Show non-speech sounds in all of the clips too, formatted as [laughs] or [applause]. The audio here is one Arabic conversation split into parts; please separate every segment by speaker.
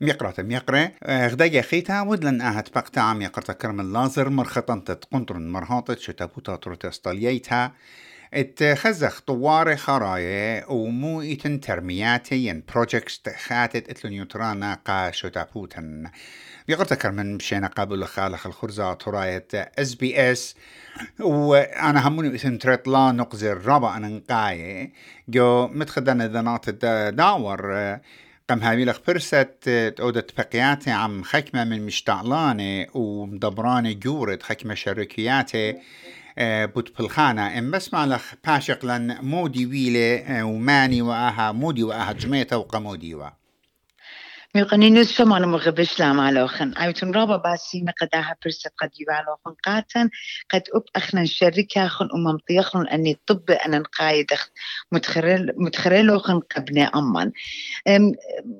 Speaker 1: ميقرة ميقرة غدا خيتا ودلن اهت بقتا ميقرة كرم اللازر مرخطن تتقنطرن مرهاطت شتابوتا تروتستالييتها اتخزخ طواري خرايا ومو ايتن ترمياتي ين بروجكتس خاتت اتلو نيوترانا قا شتابوتن بيقرت كرمن مشينا قبل خالخ الخرزة تراية اس بي اس وأنا هموني اسم تريت لا نقزر رابع أنا نقاية جو متخدنا ذنات داور قم هاوي لك فرست تودت بقياتي عم خكمة من مشتعلاني ومدبراني جورد خكمة شركياتي بوت بالخانة ام بسمع لك باشق لن مودي ويلي وماني واها مودي واها جميتا وقمودي واها
Speaker 2: میقنینوس شما مغبش لام علوخن ايتون رابا باسي مقداها برسة قد يوالوخن قاتن قد اب اخنا شركة خن امم طيخن اني طب أنا نقايد متخرل متخرلوخن قبني أمان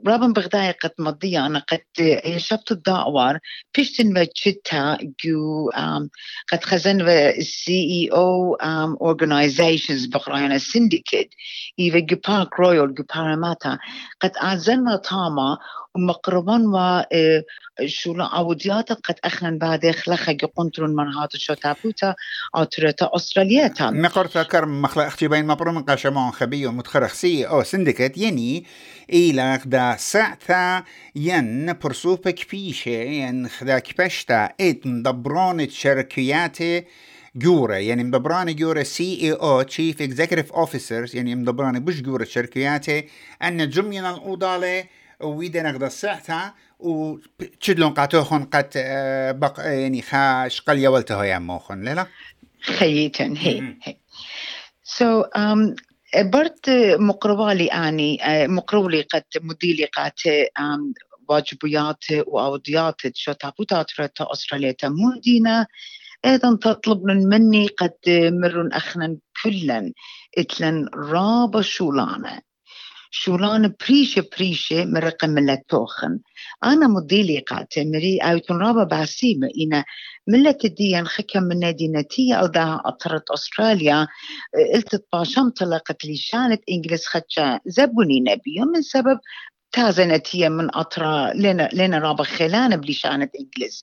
Speaker 2: رابا بغداي قد مضية أنا قد يشبت الدعوار بيشتن وجدتا جو قد خزن سي اي أو organizations بقرانا syndicate ايفا جو بارك رويال جو باراماتا قد ازلنا طاما ومقربان و شولا عودياتا قد اخنن بعد خلخة قنطرون من هات شو تابوتا أو ترتا استرالياتا
Speaker 1: مقرتا كرم مخلا أختي بين مبرو من قاشمان خبي ومتخرخسي أو سندكت يني إلى دا ساعتا ين برسوبك بيشة ين خدا كبشتا ات مدبرون شركياتي جورا يعني مدبراني جورا سي اي أو تشيف اكزيكتيف اوفيسرز يعني مدبراني بش جورا شركياتي ان جمينا الاوضالي ويدا نقدر ساعتها وتشدلون قاتوخن قد بق يعني خاش قليا ولتها يا موخن لا
Speaker 2: خيتن هي هي سو um, برت مقربالي اني آه، مقرولي قد مديلي قات um, واجبيات واوديات شو تابوتات استراليا مودينا أيضا تطلب من مني قد مرن اخنا كلا اتلن رابا شولانا شولان بريشة بريشة مرقم ملتوخن أنا مديلي قاتل مري أو تنرابا باسيمة إنا ملة الدين خكم من نتية أو دا أطرت أستراليا قلت باشم طلقت لي شانت إنجلس خدشا زبوني نبي من سبب تازنتية من أطرا لنا لنا رابا خلان بلشانة إنجلس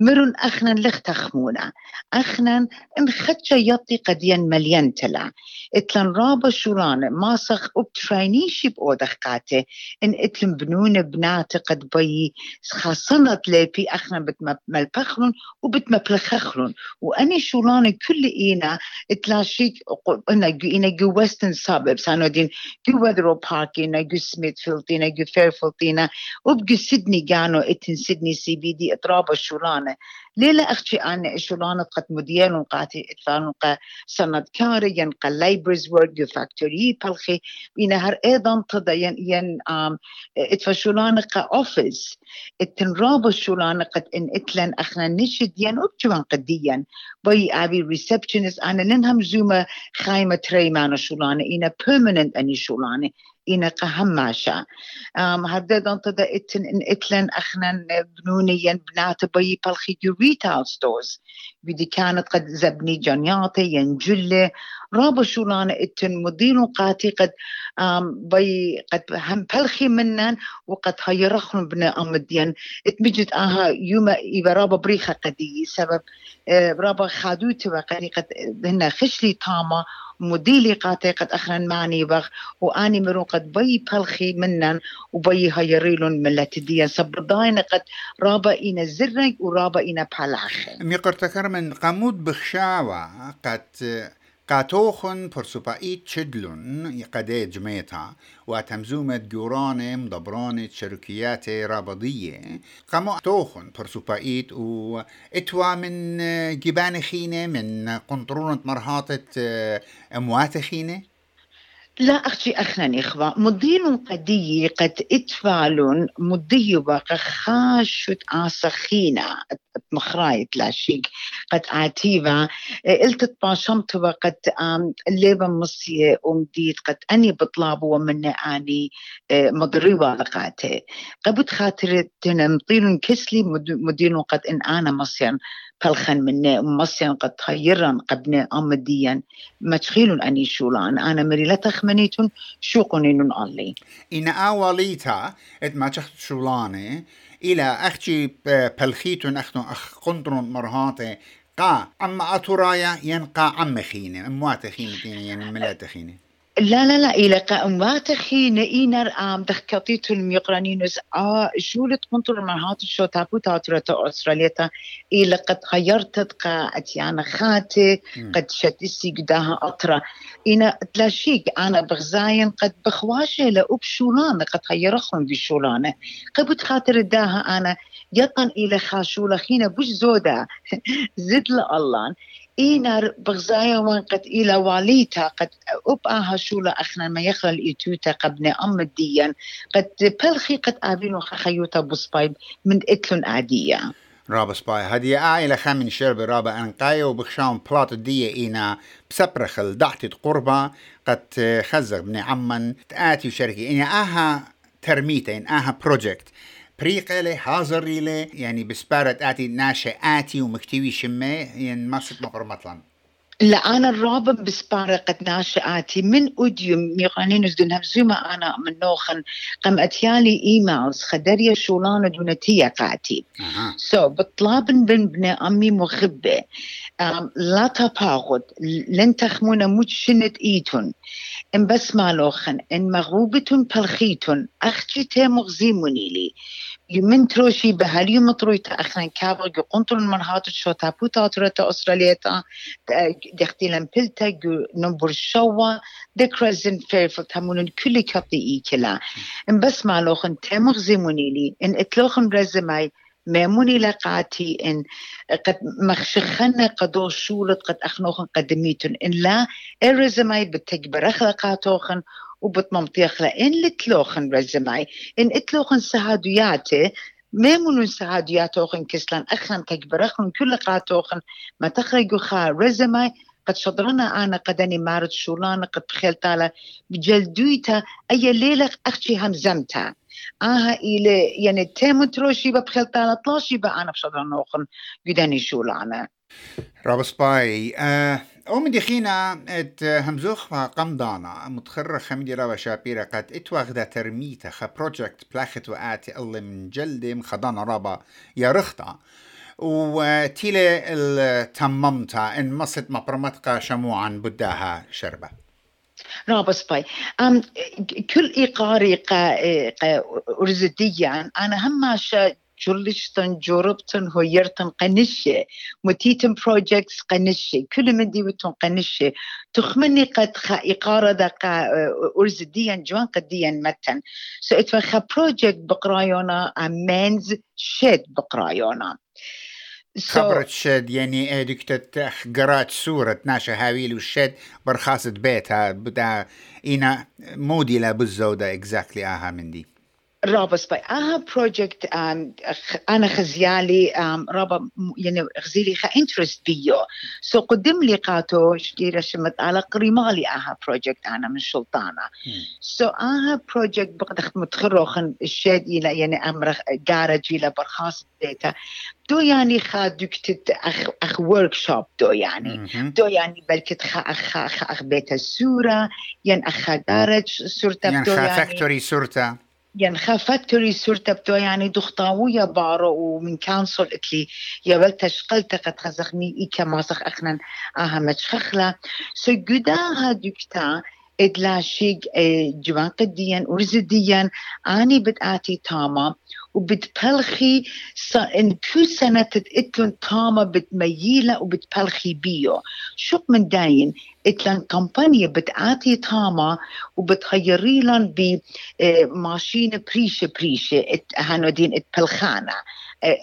Speaker 2: مرن أخنا لختخمونا أخنا إن خدشا يطي قديا مليان تلا. إتلن رابا شوران ماسخ أبترينيشي بأودخ قاتي إن إتلن بنون بنات قد بي خاصنت لي في أخنا بتملبخلون وبتمبلخخلون وأني شوران كل إينا إتلاشيك إنا جو إنا جو ويستن ساببس أنا دين جو ويذرو بارك إنا جو سميثفيلد إنا جو فيرفيلد إنا وبجو سيدني كانو إتن سيدني سي بي دي إترابا شوران ليلة أختي أنا إشولانة قد مديان وقاتي إتفان قا سند كاري ين لايبرز وورد يو فاكتوري بالخي بينا هر أيضا تدا ين ين إتفاشولانة قا أوفيس. إتنرابا شولانة قد إن إتلن أخنا نشد ين أبتوان قديا باي أبي ريسبشنست أنا لنهم زوما خايمة تريمانا شولانة إنا permanent أني شولانة إنا قهماشا هددن تدا إتن إن إتلن أخنا بنونيا بنات بي بالخي ريتال ستورز. بدي كانت قد زبني جنياتي ينجلة رابا شولانا إتن مدين قاتي قد بي قد هم بلخي منن وقد هيرخن بنا أمدين. اتمجد آها يوما إيبا رابا بريخة قدي سبب. رابا خادوتي وقدي قد هنا خشلي تاما مديلي قاتي قد أخرن معني بغ وآني مرو قد بي بلخي منن وبي هيريلون ملتديا. سبرداين قد رابا إنا زرنك ورابا إنا بحلخي
Speaker 1: ميقر تكرمن قمود بخشاوة قد قاتوخن برسوبايت شدلون قدي جميتا وتمزومة جورانة مدبرانة شركيات رابضية قامو توخن برسوبايت واتوا من جبان خينة من قنطرونة مرهاطة اموات خينة
Speaker 2: لا أختي أخنا إخوة مدين قدي قد إتفالون مدي بقى خاشت آسخينا مخرايت لا شيء قد آتيفا قلت باشمت وقد الليبا مصية ومديت قد أني بطلاب ومن أني مضربة لقاتي قبت خاطر تنمطين كسلي مدين قد إن أنا مصيا بلخن من مصيان قد خيرا قبنا أمديا ما تخيلون أني شولان أنا مري لا تخمنيتون شو قنين الله
Speaker 1: إن أوليتا إت ما تخت شولاني إلى أختي بلخيتون أختون أخ قندرون مرهاتي قا أما أتورايا ينقى عم خينة أموات خينة يعني ملات خينة
Speaker 2: لا لا لا إلى قامات خينة إينر آم دخكتيت الميقرانينوس آ شولة كنتر مرهات شو تابو تاترة أستراليا. إلى قد غيرت قا أتيانا خاتي قد شتسي قداها أطرة. إنا تلاشيك أنا بغزاين قد بخواشة لأب شولانة قد غيرخهم بشولانة قد خاطر داها أنا يطن إلى خاشولة خينا بوش زودا. [laughs] زد الله إينار بغزايا وان قد إلى واليتا قد أبقى شولة أخنا ما يخلى الإيتوتا قبنا أم الديان قد بلخي قد آبينو خيوتا بصبايب من إتلون عادية
Speaker 1: رابا سباي هدي عائلة خامن شرب رابا أنقايا وبخشاون بلاط الدية إينا بسبرخ الدعتي قربة قد خزق بني عمان تآتي وشركي إني آها ترميتا إن آها بروجكت بريقة لي حاضر لي يعني بسبارة آتي ناشئاتي ومكتوي شمي يعني ما صرت مقر مطلن.
Speaker 2: لا أنا الرابع بسبارة قد ناشئاتي من أوديوم ميقانين دون هفزوما أنا من نوخن. قم أتيالي إيميلز خدريا شولانة دونتية قاتي سو so, بطلابن بن بن أمي مخبة لا تباغد لن تخمونا مجشنة إيتون. إن بس مالوخن إن مغوبة بلخيتون. أختي مغزيموني لي. يمن تروشي بهاليوم ترويتا أخنا كابر قنطر المرهات شو تابو تاترتا أستراليتا دختي لمبلتا نمبر شوا دكرزن فيرفل تامون كل كبدي إيكلا إن بس مالوخن تمغ زموني لي إن إتلوخن رزماي ماموني لقاتي إن قد مخشخنا قدو شولت قد أخنوخن قدميتن إن لا الرزماي بتكبر أخلاقاتوخن وبتممطيخ لإن لتلوخن رزماي إن إتلوخن سهادياتي ما منو سهادياتوخن كسلان أخن تكبرخن كل قاتوخن ما تخرجوا خا رزماي قد شضرنا أنا قدني مارد شولان قد بخيلتالا بجلدويتا أي ليلة أختي همزمتا آها إلى يعني تيمو تروشي بخيلتالا طلاشي بأنا بشضرنا أخن قدني شولانا.
Speaker 1: رابس باي آه أم دخينا إت همزوخ قمضانا متخرج خمدي رابا شابيرا قد اتواخدا ترميتا. خا بروجكت بلاخت وآتي الله من جلدي مخضانا رابا يا رخطا وتيلي التممتا. إن مصت مبرمتقا شموعا بداها شربة.
Speaker 2: رابس باي كل إيقاري قا, أرزديا أنا هماشا جورلشتن جوربتن هويرتن قنشة. متيتن بروجكتس قنشة. كل من ديوتن قنشة. تخمني قد خا إقارة دقا أرزديا جوان قديا متن. سو اتفخا بروجكت بقرايونا أمانز شد بقرايونا.
Speaker 1: خبرت شد يعني دكتة قرات سورة ناشا هاويل والشد برخاصة بيتها. بدا إنا مودي لا بالزودة اكزاكتلي آها من دي.
Speaker 2: رابس باي أها بروجكت أنا خزيالي رابا يعني غزيلي خا انترست بيو. سو قدم لي قاتو شكيرا شمت على قريمالي أها بروجكت أنا من شلطانة سو أها بروجكت بقد متخروخن الشاد إلى يعني أمر جارج إلى برخاص ديتا. دو يعني خا دكتت أخ أخ ورك شوب دو يعني. دو يعني بلكت خا أخ أخ أخ بيت السورة يعني أخ جارج سورتا
Speaker 1: يعني خا فاكتوري
Speaker 2: يعني خافتري سورتا بتو يعني دختاوية بارو ومن كانسل اتلي يا بلتش قلت قد خزخني إيكا ماسخ أخنا آها متشخلا سو قداها دكتا إدلاشيق جوان قديا ورزديا. أني بدآتي تاما وبتبلخي إن كل سنة تتقتلن تاما بتميلة وبتبلخي بيو. شو من داين اتلن كمبانيا بتعطي تاما وبتغيري لن بماشين بريشة بريشة. هانو دين اتبلخانا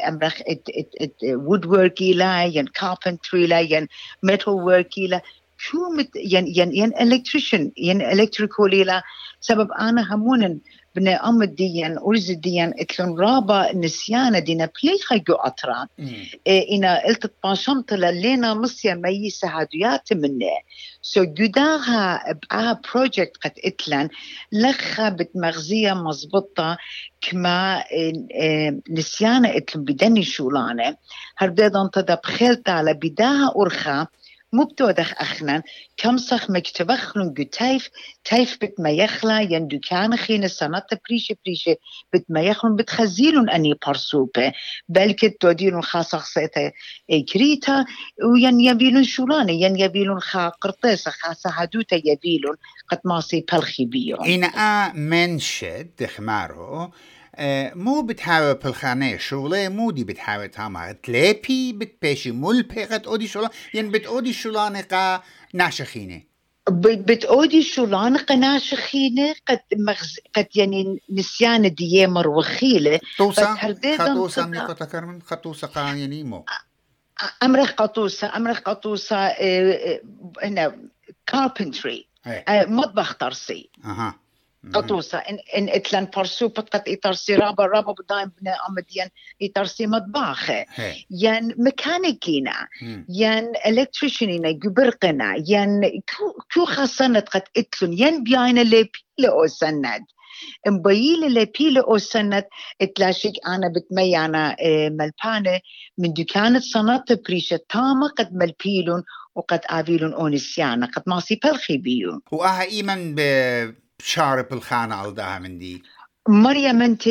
Speaker 2: أمرخ إت إت إت وود وركي لا ين كاربنتري لا ين ميتال وركي لا. شو مت ين ين ين الكتريشن ين الكتريكولي لا سبب أنا همون بني أم الدين أرز الدين اتلون رابا نسيانا دينا بليخا جو أطرا. إيه إنا قلت باشمت للينا مصيا مي سهاديات مني. سو جداها بقاها بروجكت قد إتلن. لخا بتمغزية مزبطة كما نسيانا إتلن بدني شولانة. هربدا انتدا بخيلتا على بداها أرخا. مو بتودخ أخنا كم صخ مكتبخلون جو تايف تايف بت ما يخلا ين دكان خين سنة بريشة بريشة بت ما يخلون بتخزيلون أني برسوبة بلكت توديلون خاصة خصيتا كريتا وين يبيلون شولانة ين يبيلون خا قرطيسة خاصة هدوتا يبيلون قد ما سي بلخي بيون.
Speaker 1: إنا منشد دخمارو مو بتحاول بالخانة شغلة مو دي بتحاول تاما تلابي بتباشي مول بيغت اودي شغلة ين بت اودي شغلانة قا ناشخينة
Speaker 2: بتقودي شولانقة ناشخينة قد مغز قد يعني نسيان ديامر وخيلة
Speaker 1: توسا خطوسا ميقوتا كرمن خطوسا يعني مو.
Speaker 2: أمرخ قطوسة آه، آه، هنا كاربنتري مطبخ طرسي قطوسة. إن إن إتلان برسو بتقت إترسي رابا رابا بدايم بنا أمديان إترسي مطباخة. ين ميكانيكينا ين إلكتريشنينا جبرقنا ين كو خاصنة قد إتلون ين بيانا لي بيلا سند مبيل اللي بيلا سند إتلاشيك أنا بتميانا إيه، ملبانة. من دكانة صنات بريشة تامة قد ملبيلون وقد آفيلون أونسيانا قد ماسي بلخي بيو
Speaker 1: وآها إيمن ب شارب الخانة على داها من دي.
Speaker 2: مريم أنت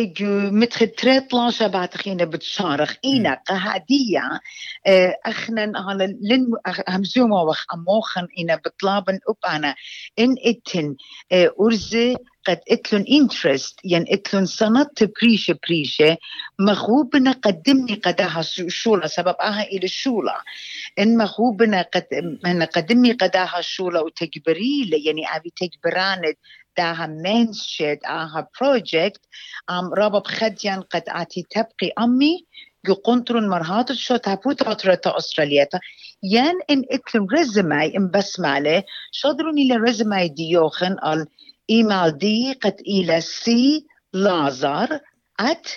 Speaker 2: متخ تريت لاشا بعتخينا بتشارخ. إينا قهادية آه، أخنا على لن همزوما وخ أموخن إنا بطلابن أنا. إن إتن آه، أرزي قد اتلون انترست ين اتلون سنت بريشة بريشة مخوبنا قدمني قداها شولة سبب آها إلى الشولة إن مخوبنا قد قدمني قداها شولة وتجبري يعني أبي تجبراند داها منشد آها بروجكت آم رابب خديان قد آتي تبقي أمي قنطرون مرهات شو تابو تطرة أستراليا ين إن إتلم رزماي إن بسمالة شدروني لرزماي ديوخن آل إيميل دي قد إلى سي لازر at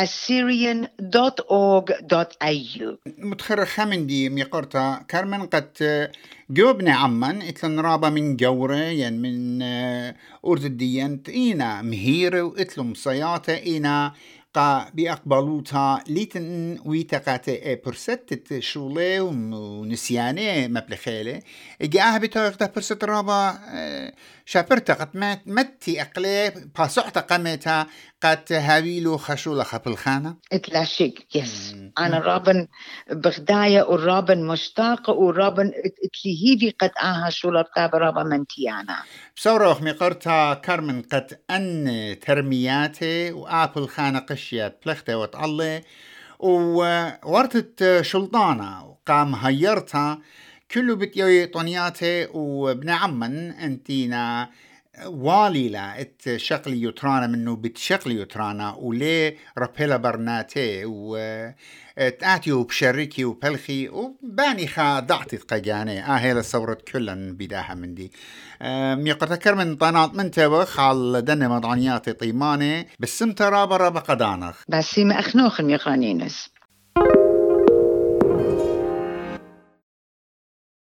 Speaker 2: assyrian.org.au
Speaker 1: متخرخة من دي ميقرتا. كارمن قد جوبنا عمان إتلن رابا من جورة يعني من أرض الديان إينا مهيرة وإتلم صياطة. إينا قا بأقبلوتا ليتن ويتقات برست شولي ونسياني مبلخيلة. إجاها بتوقتا برست رابا شابرتا قد متي أقلي باسعتا قمتا قد هاويلو خشولة خبل خانة
Speaker 2: اتلاشيك يس أنا رابن بغداية ورابن مشتاق ورابن اتلهيفي قد آها شولة قاب رابا منتيانا.
Speaker 1: بصورة أخمي قرتا كارمن قد أن ترمياتي وآبل خانة قشيات بلختة وتعلي وورتت شلطانة وقام هيرتها كله بتيوي طنياتي وابن عمن أنتينا والي لا ات شقلي يترانا منه بتشقلي يترانا وليه ربيلا برناتي و تاتيو بشركي وبلخي وباني خا ضعتي قجاني آه هي الصورة كلن بداها من دي ميقتكر من طناط من تبخ على دن مضعنياتي طيماني بس رابا رابا قدانخ
Speaker 2: بس ما اخنوخ ميقانينس